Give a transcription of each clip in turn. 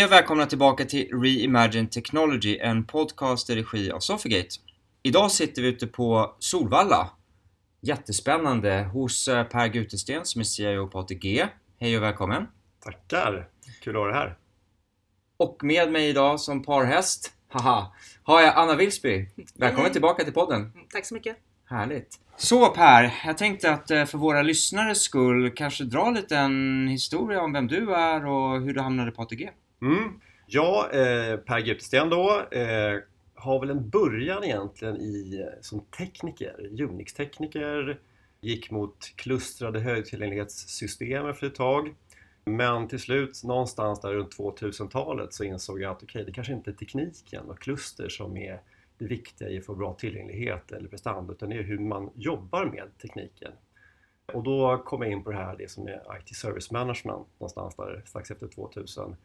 Hej och välkomna tillbaka till Reimagine Technology, en podcast i regi av Sofigate. Idag sitter vi ute på Solvalla. Jättespännande hos eh, Per Gutesten som är CIO på ATG. Hej och välkommen! Tackar! Kul att ha dig här. Och med mig idag som parhäst, haha, har jag Anna Wilsby. Välkommen Hej. tillbaka till podden. Tack så mycket. Härligt. Så Per, jag tänkte att eh, för våra lyssnares skull kanske dra lite en historia om vem du är och hur du hamnade på ATG. Mm. Ja, eh, Per Gutesten då eh, har väl en början egentligen i, som tekniker, Unix-tekniker. Gick mot klustrade högtillgänglighetssystem efter ett tag. Men till slut, någonstans där runt 2000-talet så insåg jag att okej, det kanske inte är tekniken och kluster som är det viktiga i att få bra tillgänglighet eller prestanda, utan det är hur man jobbar med tekniken. Och då kom jag in på det här, det som är IT Service Management, någonstans där strax efter 2000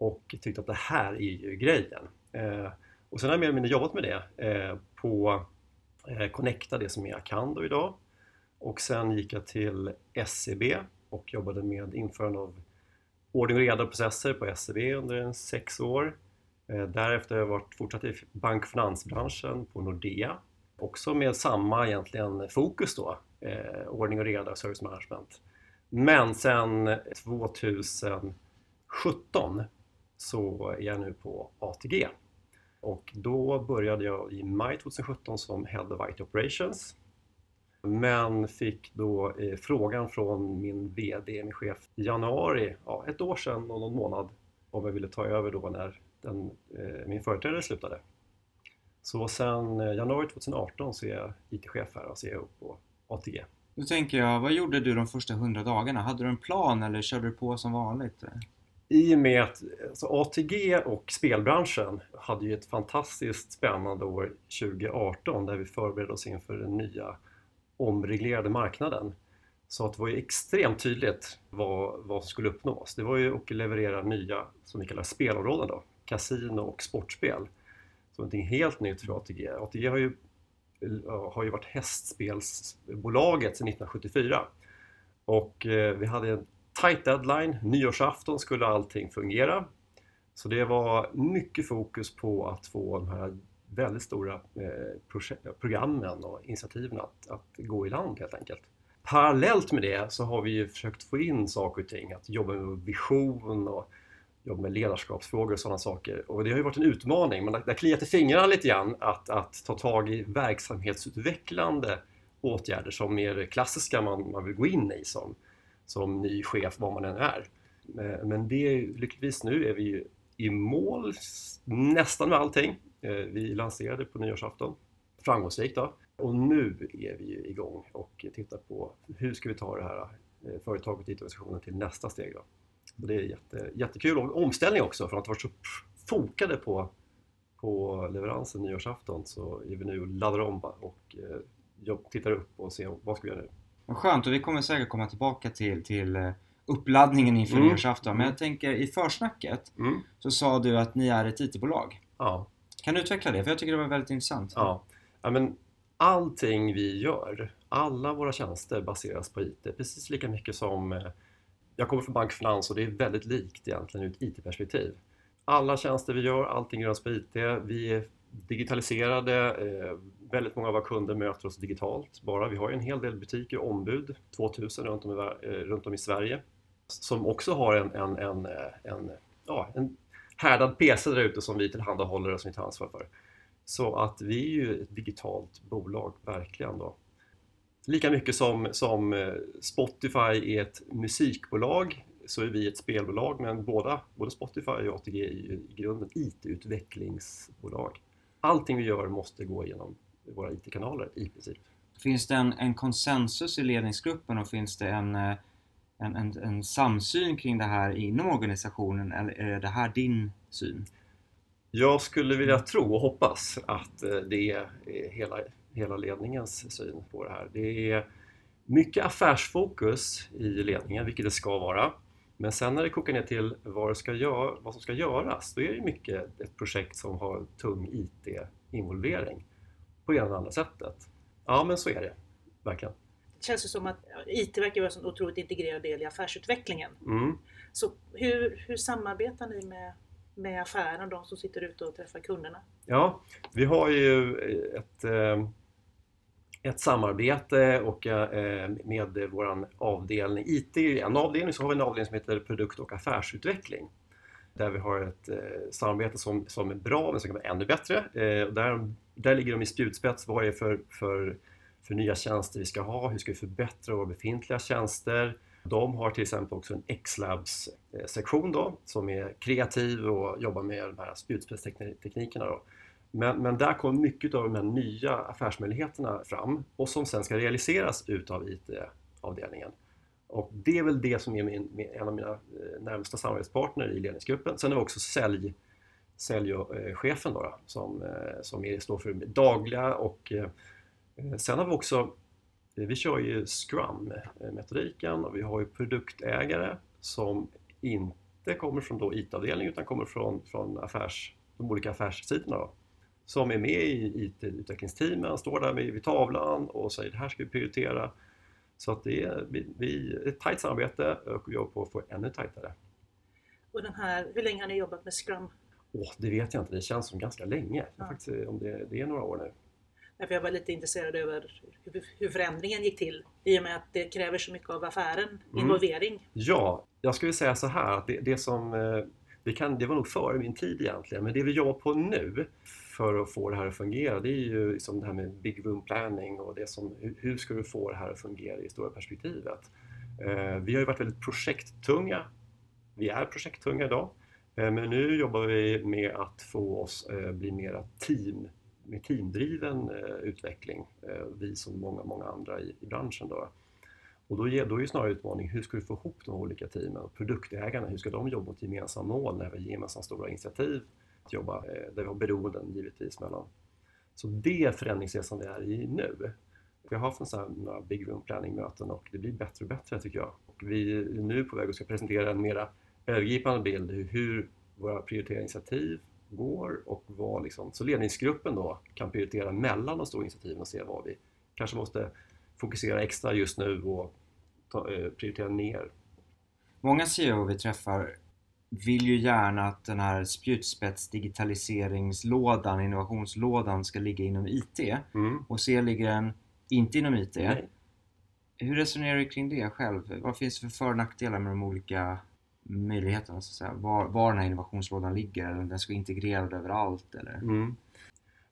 och tyckte att det här är ju grejen. Eh, och sen har jag mer eller mindre jobbat med det eh, på eh, Connecta, det som är Acando idag. Och sen gick jag till SCB och jobbade med införande av ordning och reda processer på SCB under en sex år. Eh, därefter har jag varit, fortsatt i bank och finansbranschen på Nordea. Också med samma egentligen fokus då, eh, ordning och reda och service management. Men sen 2017 så är jag nu på ATG. Och då började jag i maj 2017 som Head of IT Operations. Men fick då eh, frågan från min VD, min chef, i januari, ja, ett år sedan och någon månad, om jag ville ta över då när den, eh, min företrädare slutade. Så sedan eh, januari 2018 så är jag IT-chef här och CEO på ATG. Då tänker jag, vad gjorde du de första 100 dagarna? Hade du en plan eller körde du på som vanligt? I och med att alltså ATG och spelbranschen hade ju ett fantastiskt spännande år 2018 där vi förberedde oss inför den nya omreglerade marknaden. Så att det var ju extremt tydligt vad, vad som skulle uppnås. Det var ju att leverera nya, som vi kallar spelområden då, kasino och sportspel. Så någonting helt nytt för ATG. ATG har ju, har ju varit hästspelsbolaget sedan 1974. Och eh, vi hade en tight deadline, nyårsafton skulle allting fungera. Så det var mycket fokus på att få de här väldigt stora eh, programmen och initiativen att, att gå i land helt enkelt. Parallellt med det så har vi ju försökt få in saker och ting, att jobba med vision och jobba med ledarskapsfrågor och sådana saker. Och det har ju varit en utmaning, men det har kliat i fingrarna lite grann att, att ta tag i verksamhetsutvecklande åtgärder som mer klassiska man, man vill gå in i som, som ny chef, vad man än är. Eh, men det, lyckligtvis nu är vi ju i mål nästan med allting. Eh, vi lanserade på nyårsafton, framgångsrikt då. Och nu är vi ju igång och tittar på hur ska vi ta det här eh, företaget och IT-organisationen till nästa steg då. Och det är jätte, jättekul och omställning också för att ha varit så fokade på, på leveransen nyårsafton så är vi nu och laddar om och tittar upp och ser vad ska vi göra nu. Vad skönt och vi kommer säkert komma tillbaka till, till eh, uppladdningen inför Mm. nyårsafton. Men jag tänker i försnacket Mm. så sa du att ni är ett IT-bolag. Ja. Kan du utveckla det? För jag tycker det var väldigt intressant. Ja. ja, men allting vi gör, alla våra tjänster baseras på IT. Precis lika mycket som, eh, jag kommer från bank och det är väldigt likt egentligen ur ett IT-perspektiv. Alla tjänster vi gör, allting görs på IT. Vi är digitaliserade. Väldigt många av våra kunder möter oss digitalt bara. Vi har ju en hel del butiker och ombud, 2000 runt om i, eh, runt om i Sverige, som också har en, en, en, eh, en, ja, en härdad PC där ute som vi tillhandahåller och som vi tar ansvar för. Så att vi är ju ett digitalt bolag, verkligen. Då. Lika mycket som, som eh, Spotify är ett musikbolag så är vi ett spelbolag, men båda, både Spotify och ATG är ju i grunden IT-utvecklingsbolag. Allting vi gör måste gå genom våra IT-kanaler i princip. Finns det en, en konsensus i ledningsgruppen och finns det en, eh, en, en, en samsyn kring det här inom organisationen eller är det här din syn? Jag skulle vilja tro och hoppas att eh, det är hela, hela ledningens syn på det här. Det är mycket affärsfokus i ledningen, vilket det ska vara. Men sen när det kokar ner till vad, ska gör, vad som ska göras, då är det mycket ett projekt som har tung IT-involvering på ena eller andra sättet. Ja, men så är det verkligen. Det känns ju som att IT verkar vara en otroligt integrerad del i affärsutvecklingen. Mm. Så hur, hur samarbetar ni med med affären, de som sitter ute och träffar kunderna? Ja, vi har ju ett, eh, ett samarbete och eh, med vår avdelning IT, en avdelning, så har vi en avdelning som heter produkt och affärsutveckling. Där vi har ett eh, samarbete som, som är bra men som kan vara ännu bättre. Eh, där, där ligger de i spjutspets. Vad är det för, för, för nya tjänster vi ska ha? Hur ska vi förbättra våra befintliga tjänster? De har till exempel också en X-Labs-sektion eh, då, som är kreativ och jobbar med de här spjutspetsteknikerna. Då. Men, men där kommer mycket av de här nya affärsmöjligheterna fram och som sen ska realiseras utav IT-avdelningen. Och det är väl det som är min, en av mina eh, närmsta samarbetspartner i ledningsgruppen. Sen har vi också sälj, säljchefen då, då, som, eh, som är, står för dagliga och eh, sen har vi också vi kör ju Scrum-metodiken och vi har ju produktägare som inte kommer från då IT-avdelningen utan kommer från, från affärs, de olika affärssidorna. Då, som är med i IT-utvecklingsteamen, står där vid tavlan och säger det här ska vi prioritera. Så att det är, vi, vi, ett tajt samarbete och vi jobbar på att få ännu tajtare. Och den här, hur länge har ni jobbat med Scrum? Åh, det vet jag inte, det känns som ganska länge. Ja. Faktiskt, om det, det är några år nu. Därför jag var lite intresserad över hur förändringen gick till i och med att det kräver så mycket av affären, mm. involvering. Mm. Ja, jag skulle säga så här att det, det som eh, det, kan, det var nog före min tid egentligen, men det vi jobbar på nu för att få det här att fungera det är ju liksom det här med big room planning och det som, hur ska du få det här att fungera i det stora perspektivet. Eh, vi har ju varit väldigt projekttunga. Vi är projekttunga idag, eh, men nu jobbar vi med att få oss eh, bli mera team med teamdriven utveckling, vi som många, många andra i, i branschen. Då. Och då, då är ju snarare utmaningen, hur ska du få ihop de olika teamen? Produktägarna, hur ska de jobba mot gemensamma mål när vi har gemensamma stora initiativ att jobba, eh, där vi har beroenden givetvis mellan. Så det förändringsresan vi är i nu. Vi har haft några Big Room Planning-möten och det blir bättre och bättre tycker jag. Och vi är nu på väg att ska presentera en mera övergripande bild hur, hur våra prioriteringsinitiativ går och vad liksom, så ledningsgruppen då kan prioritera mellan de stora initiativen och se vad vi kanske måste fokusera extra just nu och ta, eh, prioritera ner. Många CEO vi träffar vill ju gärna att den här spjutspets digitaliseringslådan, innovationslådan ska ligga inom IT mm. och se ligger den inte inom IT. Nej. Hur resonerar du kring det själv? Vad finns det för för och nackdelar med de olika möjligheterna, så att säga. Var, var den här innovationslådan ligger, eller om den ska vara integrerad överallt eller? Mm.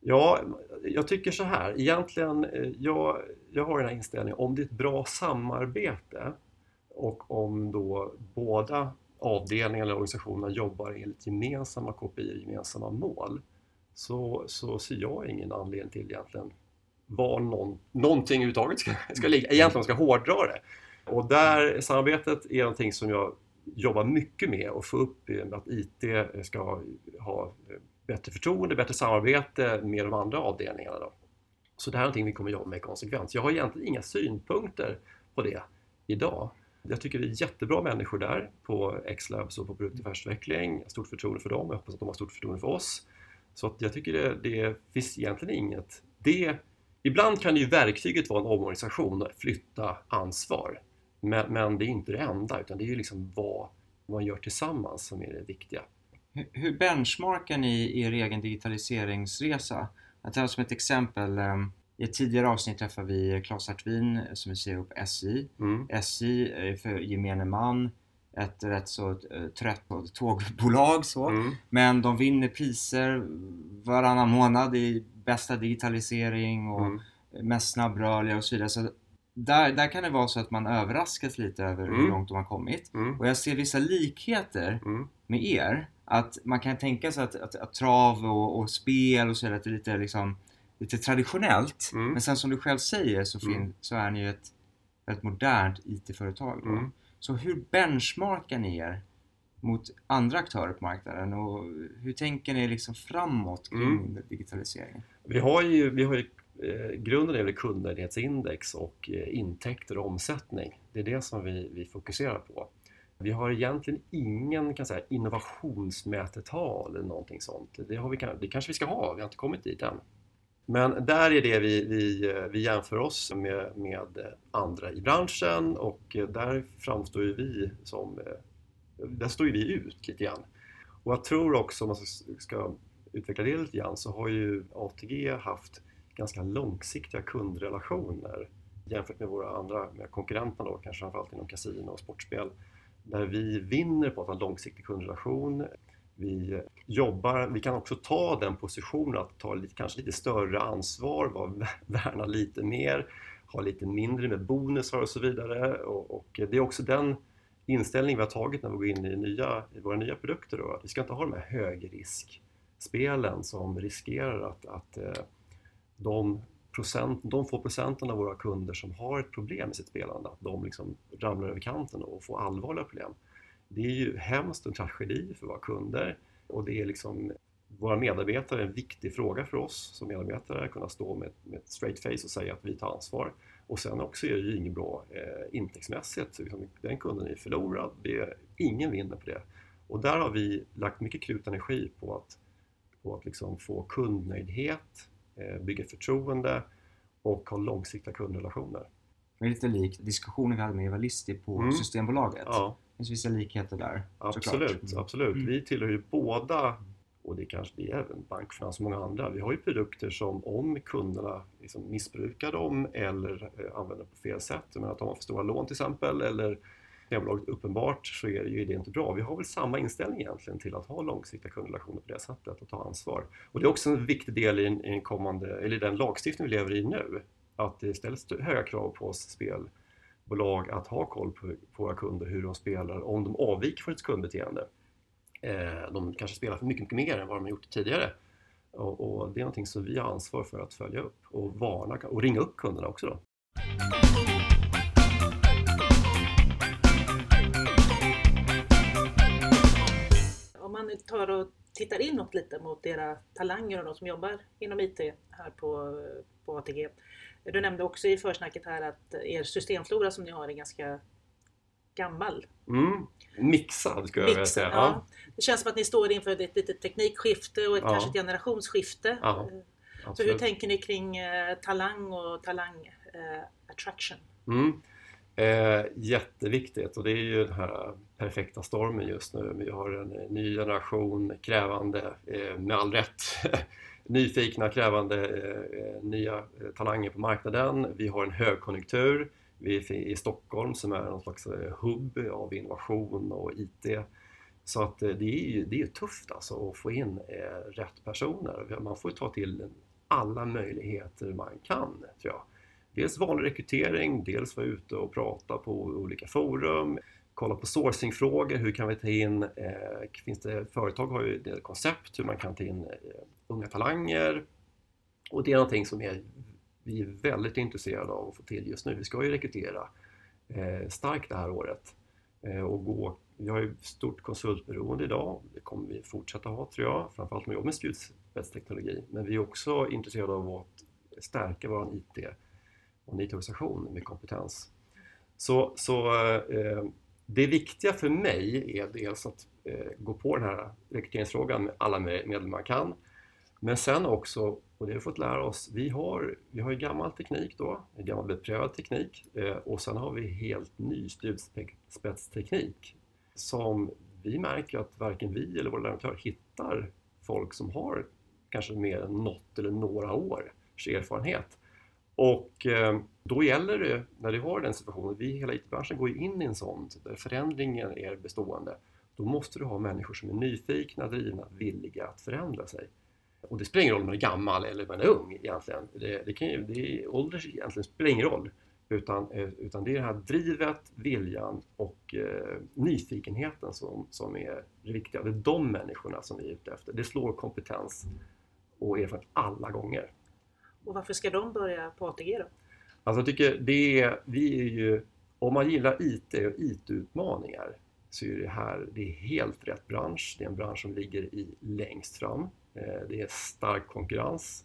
Ja, jag tycker så här. Egentligen, eh, jag, jag har den här inställningen, om det är ett bra samarbete och om då båda avdelningarna eller organisationerna jobbar enligt gemensamma KPI, gemensamma mål, så, så ser jag ingen anledning till egentligen var någon, någonting överhuvudtaget ska, ska ligga. Egentligen ska hårdra det. Och där samarbetet är någonting som jag jobba mycket med att få upp att IT ska ha bättre förtroende, bättre samarbete med de andra avdelningarna. Då. Så det här är någonting vi kommer jobba med konsekvent. Jag har egentligen inga synpunkter på det idag. Jag tycker det är jättebra människor där på X-Labs och på produktaffärsutveckling. Stort förtroende för dem och jag hoppas att de har stort förtroende för oss. Så att jag tycker det, det finns egentligen inget... Det, ibland kan ju verktyget vara en omorganisation och flytta ansvar. Men, men, det är inte det enda, utan det är ju liksom vad man gör tillsammans som är det viktiga. Hur benchmarkar ni er egen digitaliseringsresa? Jag tar som ett exempel. Ehm, i ett tidigare avsnitt träffade vi Claes Hartvin som är CEO på SJ. Mm. SJ är för gemene man ett rätt så eh, trött tågbolag så. Mm. Men de vinner priser varannan månad i bästa digitalisering och mm. mest snabbrörliga och så vidare. Så där, där kan det vara så att man överraskas lite över mm. hur långt de har kommit. Mm. Och jag ser vissa likheter mm. med er. Att man kan tänka sig att, att, att trav och, och, spel och så är lite, liksom, lite traditionellt. Mm. Men sen som du själv säger så, fin, mm. så är ni ju ett väldigt modernt IT-företag. Mm. Så hur benchmarkar ni er mot andra aktörer på marknaden och hur tänker ni liksom framåt kring digitaliseringen? Vi har ju, vi har ju eh, grunden är väl kundnöjdhetsindex och eh, intäkter och omsättning. Det är det som vi, vi fokuserar på. Vi har egentligen ingen kan säga, innovationsmätetal eller någonting sånt. Det, har vi, det kanske vi ska ha, vi har inte kommit dit än. Men där är det vi, vi, vi jämför oss med, med andra i branschen och där framstår ju vi som... Där står ju vi ut lite grann. Och jag tror också, om man ska utveckla det lite grann, så har ju ATG haft ganska långsiktiga kundrelationer jämfört med våra andra med konkurrenterna då, kanske framförallt inom kasino och sportspel. Där vi vinner på att ha en långsiktig kundrelation. Vi jobbar, vi kan också ta den positionen att ta lite, kanske lite större ansvar, värna lite mer, ha lite mindre med bonusar och så vidare. Och, och det är också den inställning vi har tagit när vi går in i, nya, i våra nya produkter. Då, att vi ska inte ha de här högriskspelen som riskerar att, att eh, de, procent, de få procenten av våra kunder som har ett problem med sitt spelande, att de liksom ramlar över kanten och får allvarliga problem. Det är ju hemskt en tragedi för våra kunder och det är liksom våra medarbetare en viktig fråga för oss som medarbetare att kunna stå med, med ett straight face och säga att vi tar ansvar. Och sen också är det ju inget bra eh, intäktsmässigt. Liksom, den kunden är förlorad. Det är, ingen vinner på det. Och där har vi lagt mycket krut och energi på att, på att liksom få kundnöjdhet, eh, bygga förtroende och ha långsiktiga kundrelationer. Det är lite likt diskussionen vi hade med Eva Listi på mm. Systembolaget. Ja. Finns vissa likheter där. Absolut, såklart. absolut. Mm. Vi tillhör ju båda och det kanske det är även bankfinans och många andra. Vi har ju produkter som om kunderna liksom missbrukar dem eller eh, använder på fel sätt, jag menar att de har för stora lån till exempel eller Systembolaget uppenbart så är det ju det inte bra. Vi har väl samma inställning egentligen till att ha långsiktiga kundrelationer på det sättet och ta ansvar. Och det är också en viktig del i, en, i en kommande, eller den lagstiftning vi lever i nu, att det ställs höga krav på oss bolag att ha koll på, på våra kunder, hur de spelar, om de avviker från ett kundbeteende. Eh, de kanske spelar för mycket, mycket mer än vad de har gjort tidigare. Och, och, det är någonting som vi har ansvar för att följa upp och varna och ringa upp kunderna också. Då. Om man tar och tittar inåt lite mot era talanger och de som jobbar inom IT här på, på ATG. Du nämnde också i försnacket här att er systemflora som ni har är ganska gammal. Mm. Mixad skulle jag vilja säga. Ja. Det känns som att ni står inför ett litet teknikskifte och ett, ja. kanske ett generationsskifte. Ja, Så hur tänker ni kring eh, talang och talang eh, attraction? Mm. Eh, jätteviktigt och det är ju den här perfekta stormen just nu. Vi har en ny generation krävande, eh, med all rätt, nyfikna, krävande eh, eh nya eh, talanger på marknaden. Vi har en högkonjunktur vi är i Stockholm som är någon slags eh, hubb av innovation och IT. Så att det är ju det är tufft alltså att få in rätt personer. Man får ta till alla möjligheter man kan, tror jag. Dels vanlig rekrytering, dels vara ute och prata på olika forum, kolla på sourcingfrågor, hur kan vi ta in, eh, finns det, företag har ju det koncept hur man kan ta in eh, unga talanger och det är någonting som är vi är väldigt intresserade av att få till just nu. Vi ska ju rekrytera eh, starkt det här året eh, och gå vi har ju stort konsultberoende idag, det kommer vi fortsätta ha tror jag, framförallt om vi jobbar med spjutspetsteknologi. Men vi är också intresserade av att stärka vår IT och IT-organisation med kompetens. Så, så eh, det viktiga för mig är dels att eh, gå på den här rekryteringsfrågan med alla medel man kan. Men sen också och det har vi fått lära oss. Vi har, vi har ju gammal teknik då, gammal beprövad teknik eh, och sen har vi helt ny spjutspetsteknik som vi märker att varken vi eller våra leverantörer hittar folk som har kanske mer än något eller några års erfarenhet. Och eh, då gäller det, när du har den situationen, vi hela IT-branschen går ju in i en sån där förändringen är bestående. Då måste du ha människor som är nyfikna, drivna, villiga att förändra sig. Och det spelar ingen roll om man är gammal eller om man är ung egentligen. Det, det kan ju, det, ålder egentligen spelar ingen roll. Utan, eh, utan det är det här drivet, viljan och eh, nyfikenheten som, som är det viktiga. Det är de människorna som vi är ute efter. Det slår kompetens och erfarenhet alla gånger. Och varför ska de börja på ATG då? Alltså jag tycker det är, vi är ju, om man gillar IT och IT-utmaningar så är det här det är helt rätt bransch. Det är en bransch som ligger i längst fram. Eh, det är stark konkurrens.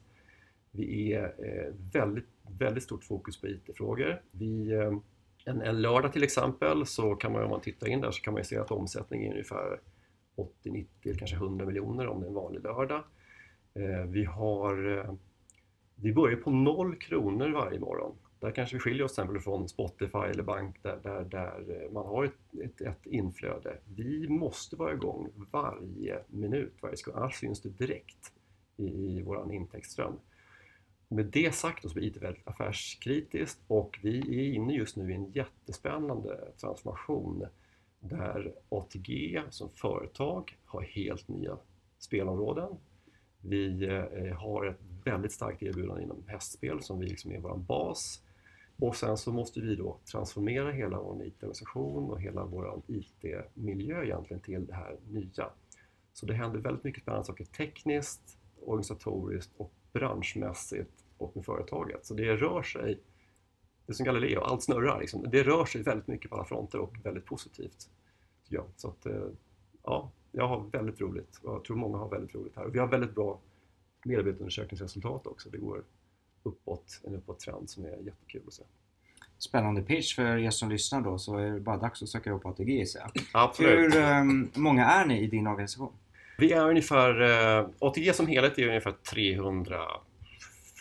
Vi är eh, väldigt, väldigt stort fokus på IT-frågor. Vi, eh, en, en lördag till exempel så kan man om man tittar in där så kan man se att omsättningen är ungefär 80, 90 kanske 100 miljoner om det är en vanlig lördag. Vi har vi börjar på noll kronor varje morgon Där kanske vi skiljer oss till exempel från Spotify eller bank där, där, där eh, man har ett, ett, ett, inflöde. Vi måste vara igång varje minut, varje sekund, annars syns det direkt i, i vår intäktsström. Med det sagt så blir IT väldigt affärskritiskt och vi är inne just nu i en jättespännande transformation där ATG som företag har helt nya spelområden. Vi eh, har ett väldigt starkt erbjudande inom hästspel som vi liksom är vår bas. Och sen så måste vi då transformera hela vår IT-organisation och hela vår IT-miljö egentligen till det här nya. Så det händer väldigt mycket spännande saker tekniskt, organisatoriskt och branschmässigt och med företaget. Så det rör sig, det är som Galileo, allt snurrar. Liksom. Det rör sig väldigt mycket på alla fronter och väldigt positivt. Ja, så att, eh, ja, jag har väldigt roligt och jag tror många har väldigt roligt här. Och vi har väldigt bra medarbetarundersökningsresultat också. Det går uppåt, en uppåt-trend som är jättekul att se. Spännande pitch för er som lyssnar då, så är det bara dags att söka upp ATG gissar jag. Absolut. Hur um, många är ni i din organisation? Vi är ungefär, uh, ATG som helhet är ungefär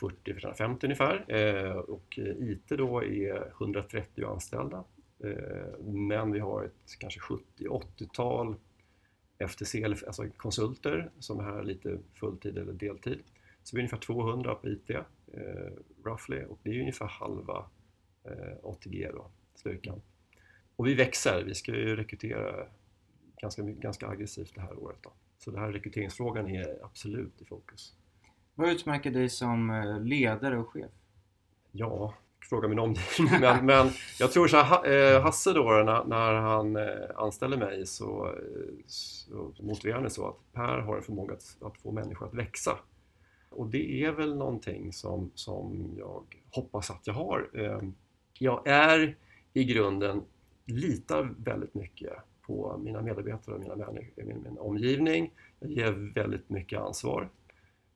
340-350 ungefär uh, och IT då är 130 anställda. Uh, men vi har ett kanske 70-80-tal FTC, alltså konsulter som är här lite fulltid eller deltid. Så vi är ungefär 200 på IT, eh, roughly, och det är ungefär halva eh, ATG då, styrkan. Och vi växer, vi ska ju rekrytera ganska, ganska aggressivt det här året. Då. Så den här rekryteringsfrågan är absolut i fokus. Vad utmärker dig som eh, ledare och chef? Ja, fråga min omgivning. Men, men jag tror så här, eh, Hasse då när, när han eh, anställer mig så, så motiverar han det så att Per har en förmåga att, att få människor att växa. Och det är väl någonting som, som jag hoppas att jag har. Ehm, jag är i grunden, litar väldigt mycket på mina medarbetare och mina människor, min, min omgivning. Jag ger väldigt mycket ansvar.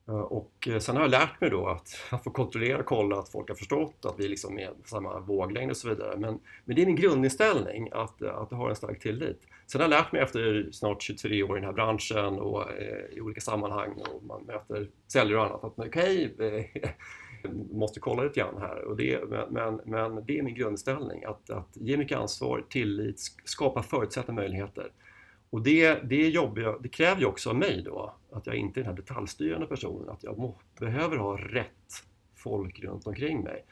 Eh, och eh, sen har jag lärt mig då att, att få kontrollera och kolla att folk har förstått att vi liksom är på samma våglängd och så vidare. Men, men det är min grundinställning att, eh, att jag har en stark tillit. Sen har jag lärt mig efter snart 23 år i den här branschen och eh, i olika sammanhang och man möter säljare och annat att okej, okay, måste kolla lite grann här. Och det, men, men det är min grundinställning, att, att ge mycket ansvar, tillit, skapa förutsättningar och möjligheter. Och det, det, jobbar, det kräver ju också av mig då att jag inte är den här detaljstyrande personen, att jag må, behöver ha rätt folk runt omkring mig.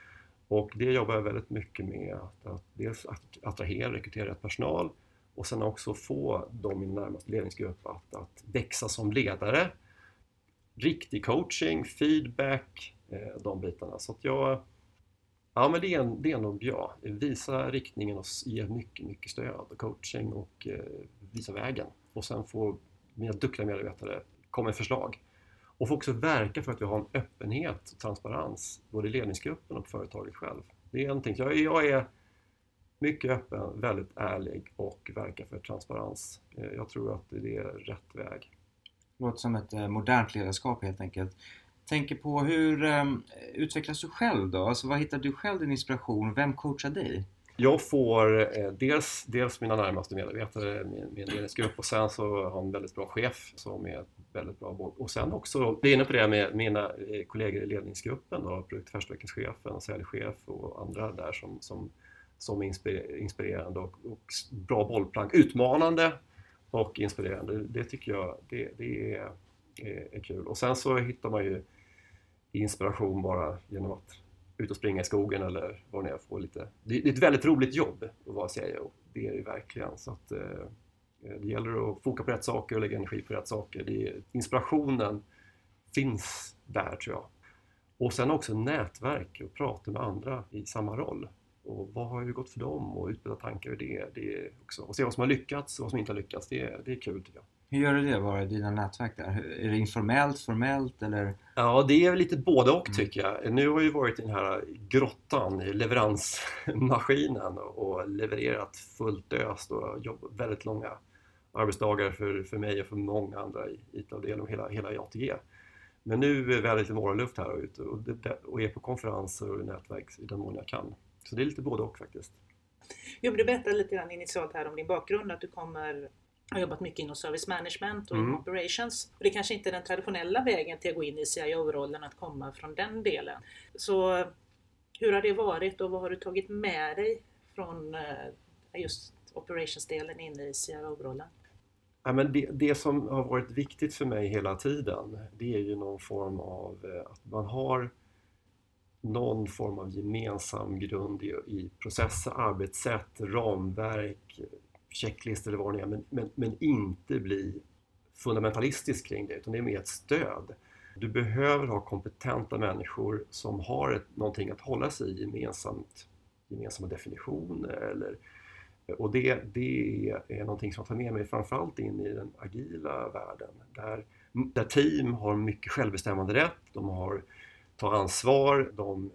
Och det jobbar jag väldigt mycket med, att, att dels attrahera och rekrytera rätt personal och sen också få dem i närmaste ledningsgrupp att, att växa som ledare. Riktig coaching, feedback, eh, de bitarna. Så att jag, ja men det är, det är nog jag. Visa riktningen och ge mycket, mycket stöd och coaching och eh, visa vägen. Och sen får mina duktiga medarbetare komma med förslag. Och få också verka för att vi har en öppenhet och transparens både i ledningsgruppen och på företaget själv. Det är någonting, jag, jag är mycket öppen, väldigt ärlig och verkar för transparens. Eh, jag tror att det är rätt väg. Det låter som ett eh, modernt ledarskap helt enkelt. Tänker på hur um, utvecklas du själv då? Alltså vad hittar du själv din inspiration? Vem coachar dig? Jag får eh, dels, dels mina närmaste medarbetare, min, min ledningsgrupp och sen så har jag en väldigt bra chef som är väldigt bra. Och sen också, vi är inne på det med mina eh, kollegor i ledningsgruppen, då, säljchef och andra där som, som, som är inspirerande och, och bra bollplank. Utmanande och inspirerande. Det tycker jag det, det är, är, är kul. Och sen så hittar man ju inspiration bara genom att ut och springa i skogen eller vad det är. Få lite. Det är ett väldigt roligt jobb att vara CIO. Det är det verkligen. Så att, eh, eh, det gäller att foka på rätt saker och lägga energi på rätt saker. Det är, inspirationen finns där tror jag. Och sen också nätverk och prata med andra i samma roll. Och vad har ju gått för dem och utbyta tankar i det. det också, och se vad som har lyckats och vad som inte har lyckats. Det, det är kul tycker jag. Hur gör du det? Var är dina nätverk där? Är det informellt, formellt eller? Ja, det är lite både och mm. tycker jag. Nu har jag varit i den här grottan, i leveransmaskinen och levererat fullt öst och jobbat väldigt långa arbetsdagar för, för mig och för många andra i IT-avdelningen och hela, hela ATG. Men nu är det lite morgonluft här ute och, och är på konferenser och nätverk i den mån jag kan. Så det är lite både och faktiskt. Jo, du berättade lite grann initialt här om din bakgrund, att du kommer har jobbat mycket inom service management och mm. operations. Och det kanske inte är den traditionella vägen till att gå in i CIO-rollen att komma från den delen. Så Hur har det varit och vad har du tagit med dig från eh, just operationsdelen in i CRO-rollen? Ja, men det, det, som har varit viktigt för mig hela tiden det är ju någon form av eh, att man har någon form av gemensam grund i, i processer, arbetssätt, ramverk, checklistor eller vad det är men, men, men inte bli fundamentalistisk kring det utan det är mer ett stöd. Du behöver ha kompetenta människor som har ett, någonting att hålla sig i gemensamt, gemensamma definitioner eller och det, det är någonting som jag tar med mig framförallt in i den agila världen där, där team har mycket självbestämmande rätt, de har tar ansvar, de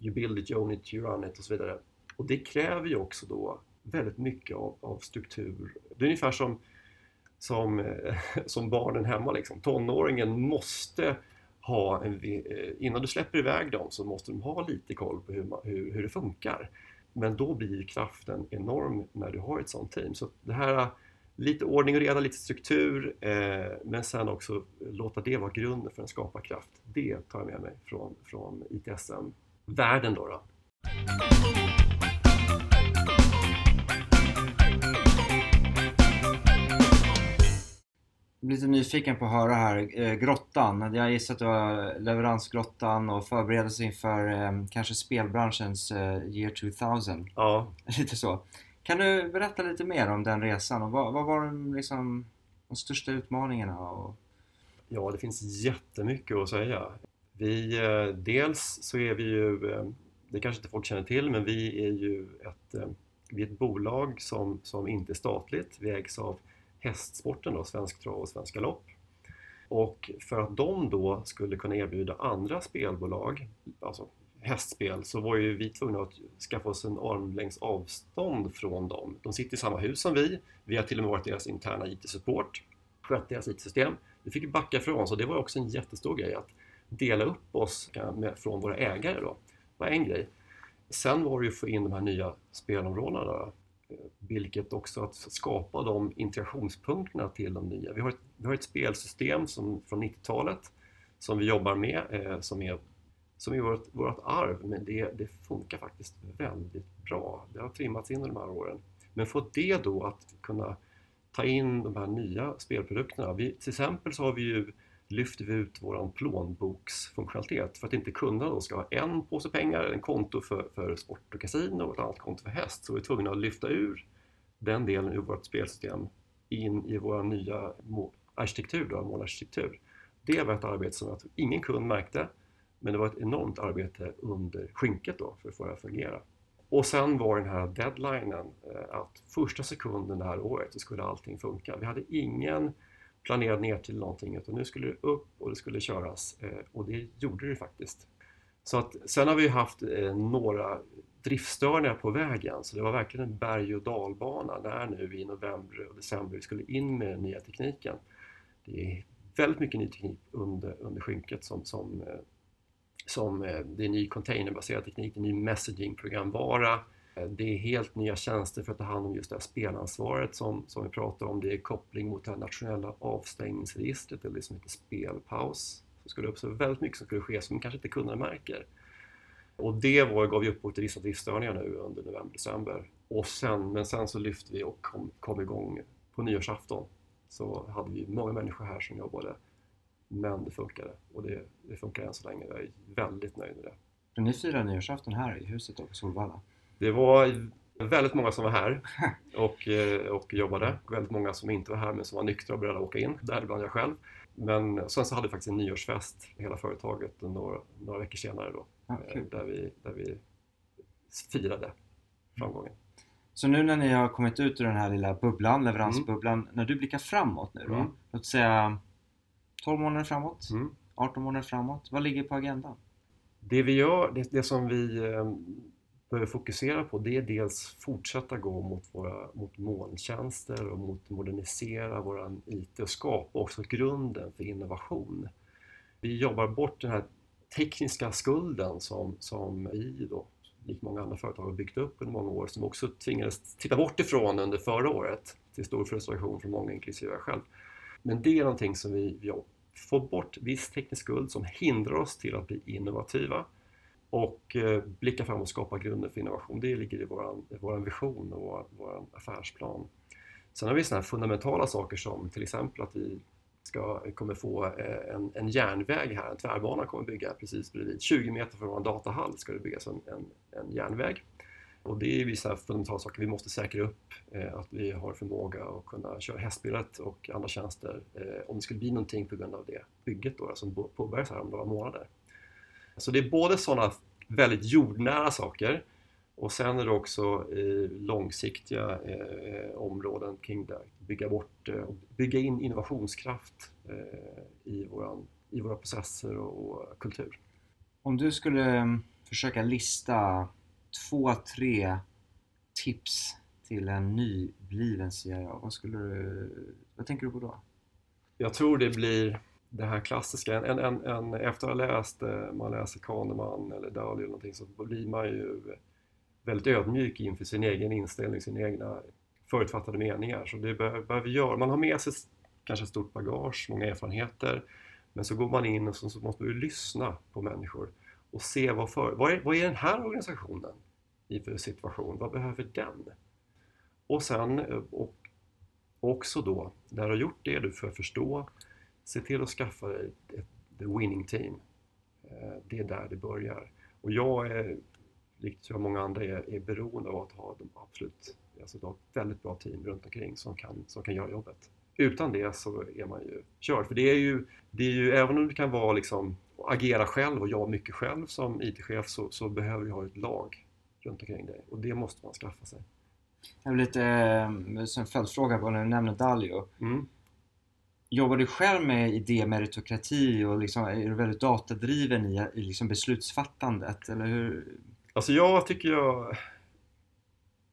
you build it, you own it, you run it och så vidare. Och det kräver ju också då väldigt mycket av, av struktur. Det är ungefär som, som, eh, som barnen hemma liksom. Tonåringen måste ha en, eh, innan du släpper iväg dem så måste de ha lite koll på hur, hur, hur det funkar. Men då blir kraften enorm när du har ett sånt team. Så det här lite ordning och reda, lite struktur eh, men sen också låta det vara grunden för en skaparkraft. Det tar jag med mig från, från ITSM-världen. Då, då. Lite nyfiken på att höra här, eh, grottan. Jag gissar att det var leveransgrottan och förberedelse inför eh, kanske spelbranschens eh, year 2000. Ja. Lite så. Kan du berätta lite mer om den resan och vad, vad var de, liksom, de största utmaningarna? Och... Ja, det finns jättemycket att säga. Vi, dels så är vi ju, det kanske inte folk känner till, men vi är ju ett, vi är ett bolag som, som inte är statligt. Vi ägs av hästsporten, då, Svensk Trav och Svensk Galopp. Och för att de då skulle kunna erbjuda andra spelbolag, alltså hästspel, så var ju vi tvungna att skaffa oss en armlängds avstånd från dem. De sitter i samma hus som vi, vi har till och med varit deras interna IT-support, skött deras IT-system. Vi fick backa från, så det var också en jättestor grej att dela upp oss eh, från våra ägare då. Det var en grej. Sen var det ju att få in de här nya spelområdena då, vilket också att skapa de integrationspunkterna till de nya. Vi har ett, vi har ett spelsystem som, från 90-talet som vi jobbar med, eh, som är, som är vårt, vårt arv, men det, det funkar faktiskt väldigt bra. Det har trimmats in under de här åren. Men få det då att kunna ta in de här nya spelprodukterna. Vi, till exempel så har vi ju lyfter vi ut vår plånboksfunktionalitet för att inte kunderna ska ha en påse pengar, en konto för, för sport och kasino och ett annat konto för häst. Så vi är tvungna att lyfta ur den delen ur vårt spelsystem in i vår nya arkitektur, då, målarkitektur. Det var ett arbete som jag tror ingen kund märkte, men det var ett enormt arbete under skynket då för att få det att fungera. Och sen var den här deadlinen eh, att första sekunden det här året så skulle allting funka. Vi hade ingen planerad ner till någonting utan nu skulle det upp och det skulle köras eh, och det gjorde det faktiskt. Så att, sen har vi haft eh, några driftstörningar på vägen så det var verkligen en berg och dalbana när nu i november och december vi skulle in med den nya tekniken. Det är väldigt mycket ny teknik under, under skynket som, som, eh, som det är ny containerbaserad teknik, det är ny messaging-programvara, Eh, det är helt nya tjänster för att ta hand om just det här spelansvaret som, som vi pratar om. Det är koppling mot det här nationella avstängningsregistret eller det som heter spelpaus. Det skulle uppstå väldigt mycket som skulle ske som kanske inte kunderna märker. Och det var, gav ju upphov till vissa driftstörningar nu under november-december. Och sen, men sen så lyfte vi och kom, kom igång på nyårsafton. Så hade vi många människor här som jobbade. Men det funkade och det, det funkar än så länge. Jag är väldigt nöjd med det. Ni firar nyårsafton här i huset då på Solvalla? Det var väldigt många som var här och, eh, och jobbade. Väldigt många som inte var här men som var nyktra och beredda att åka in, däribland jag själv. Men sen så hade vi faktiskt en nyårsfest, hela företaget, några, några veckor senare då. Ah, där, vi, där vi firade framgången. Så nu när ni har kommit ut ur den här lilla bubblan, leveransbubblan, mm. när du blickar framåt nu då? Mm. Låt säga 12 månader framåt, mm. 18 månader framåt. Vad ligger på agendan? Det vi gör, det, det som vi eh, behöver fokusera på det är dels fortsätta gå mot, våra, mot molntjänster och mot modernisera vår IT och skapa också grunden för innovation. Vi jobbar bort den här tekniska skulden som, som vi då, likt många andra företag, har byggt upp under många år som också tvingades titta bort ifrån under förra året till stor frustration från många, inklusive jag själv. Men det är någonting som vi, vi får bort viss teknisk skuld som hindrar oss till att bli innovativa och eh, blicka fram och skapa grunden för innovation. Det ligger i vår vision och vår, vår affärsplan. Sen har vi sådana här fundamentala saker som till exempel att vi ska, kommer få eh, en, en järnväg här, en tvärbana kommer bygga precis bredvid. 20 meter från vår datahall ska det byggas en, en, en järnväg. Och det är vissa fundamentala saker vi måste säkra upp, eh, att vi har förmåga att kunna köra hästbilet och andra tjänster eh, om det skulle bli någonting på grund av det bygget då, som påbörjas här om några månader. Så det är både sådana väldigt jordnära saker och sen är det också eh, långsiktiga eh, områden kring det. Bygga, bort, eh, bygga in innovationskraft i, våran, i våra processer och, och, kultur. Om du skulle mm, försöka lista två, tre tips till en nybliven CIO, vad, skulle du, vad tänker du på då? Jag tror det blir det här klassiska, en, en, en, efter att ha läst, eh, man läser Kahneman eller Dali eller någonting så blir man ju väldigt ödmjuk inför sin egen inställning, sina egna förutfattade meningar. Så det behöver vi göra. Man har med sig kanske ett stort bagage, många erfarenheter, men så går man in och så, så måste man lyssna på människor och se vad, för, vad, är, vad är den här organisationen i för situation? Vad behöver den? Och sen eh, och också då, när du har gjort det du får förstå, se till att skaffa dig ett, the winning team. Eh, det är där det börjar. Och jag är likt jag många andra är, är beroende av att ha de absolut, alltså ett väldigt bra team runt omkring som kan, som kan göra jobbet. Utan det så är man ju körd. För det är ju, det är ju även om du kan vara liksom, agera själv och jobba mycket själv som IT-chef så, så behöver du ha ett lag runt omkring dig och det måste man skaffa sig. Jag har lite eh, en följdfråga på när du nämner Dalio. Mm. Jobbar du själv med idémeritokrati och liksom, är du väldigt datadriven i, i liksom beslutsfattandet? Eller hur, Alltså jag tycker jag...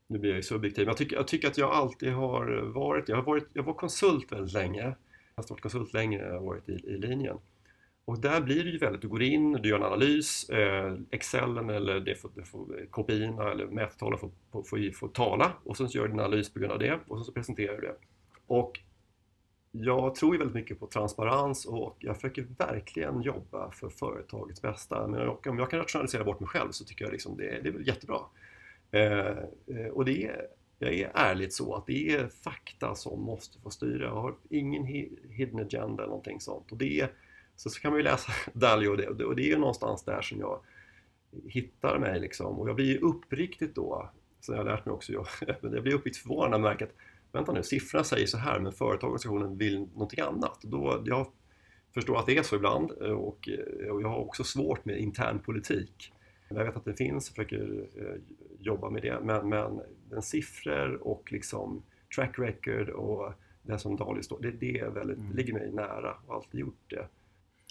Nu blir jag ju subjektiv, men jag tycker, jag tycker att jag alltid har varit... Jag, har varit, jag var konsult väldigt länge. Jag har varit konsult längre än jag har varit i, i linjen. Och där blir det ju väldigt, du går in, du gör en analys, eh, Excelen eller det får, det får, KPIerna eller mättalen får, får, får, får tala och sen så gör du en analys på grund av det och sen så presenterar du det. Och jag tror ju väldigt mycket på transparens och jag försöker verkligen jobba för företagets bästa. Men om jag kan rationalisera bort mig själv så tycker jag liksom det, det är jättebra. Eh, eh, och det är, jag är ärligt så att det är fakta som måste få styra. Jag har ingen hidden agenda eller någonting sånt. Och det är, så, så kan man ju läsa Dalio och det, och det är ju någonstans där som jag hittar mig liksom. Och jag blir ju uppriktigt då, som jag har lärt mig också, jag, jag blir uppriktigt förvånad när jag märker att vänta nu, siffrorna säger så här men företaget vill någonting annat. Då, jag förstår att det är så ibland och, och jag har också svårt med intern politik. Jag vet att det finns och försöker eh, jobba med det men, men den siffror och liksom track record och det som Dali står, det, det är väldigt, mm. ligger mig nära och har alltid gjort det.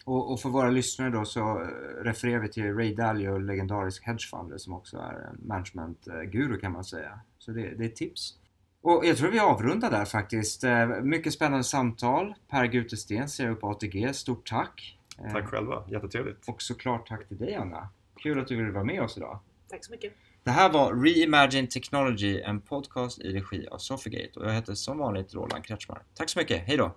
Och, och, för våra lyssnare då så refererar vi till Ray Dalio, legendarisk hedgefunder som också är management-guru kan man säga. Så det, det är tips. Och jag tror vi avrundar där faktiskt. Eh, mycket spännande samtal. Per Gutesten, ser på ATG. Stort tack! Eh, tack själva, jättetrevligt! Och såklart tack till dig Anna! Kul att du ville vara med oss idag! Tack så mycket! Det här var Reimagine Technology, en podcast i regi av Sofigate och jag heter som vanligt Roland Kretschmar. Tack så mycket, hejdå!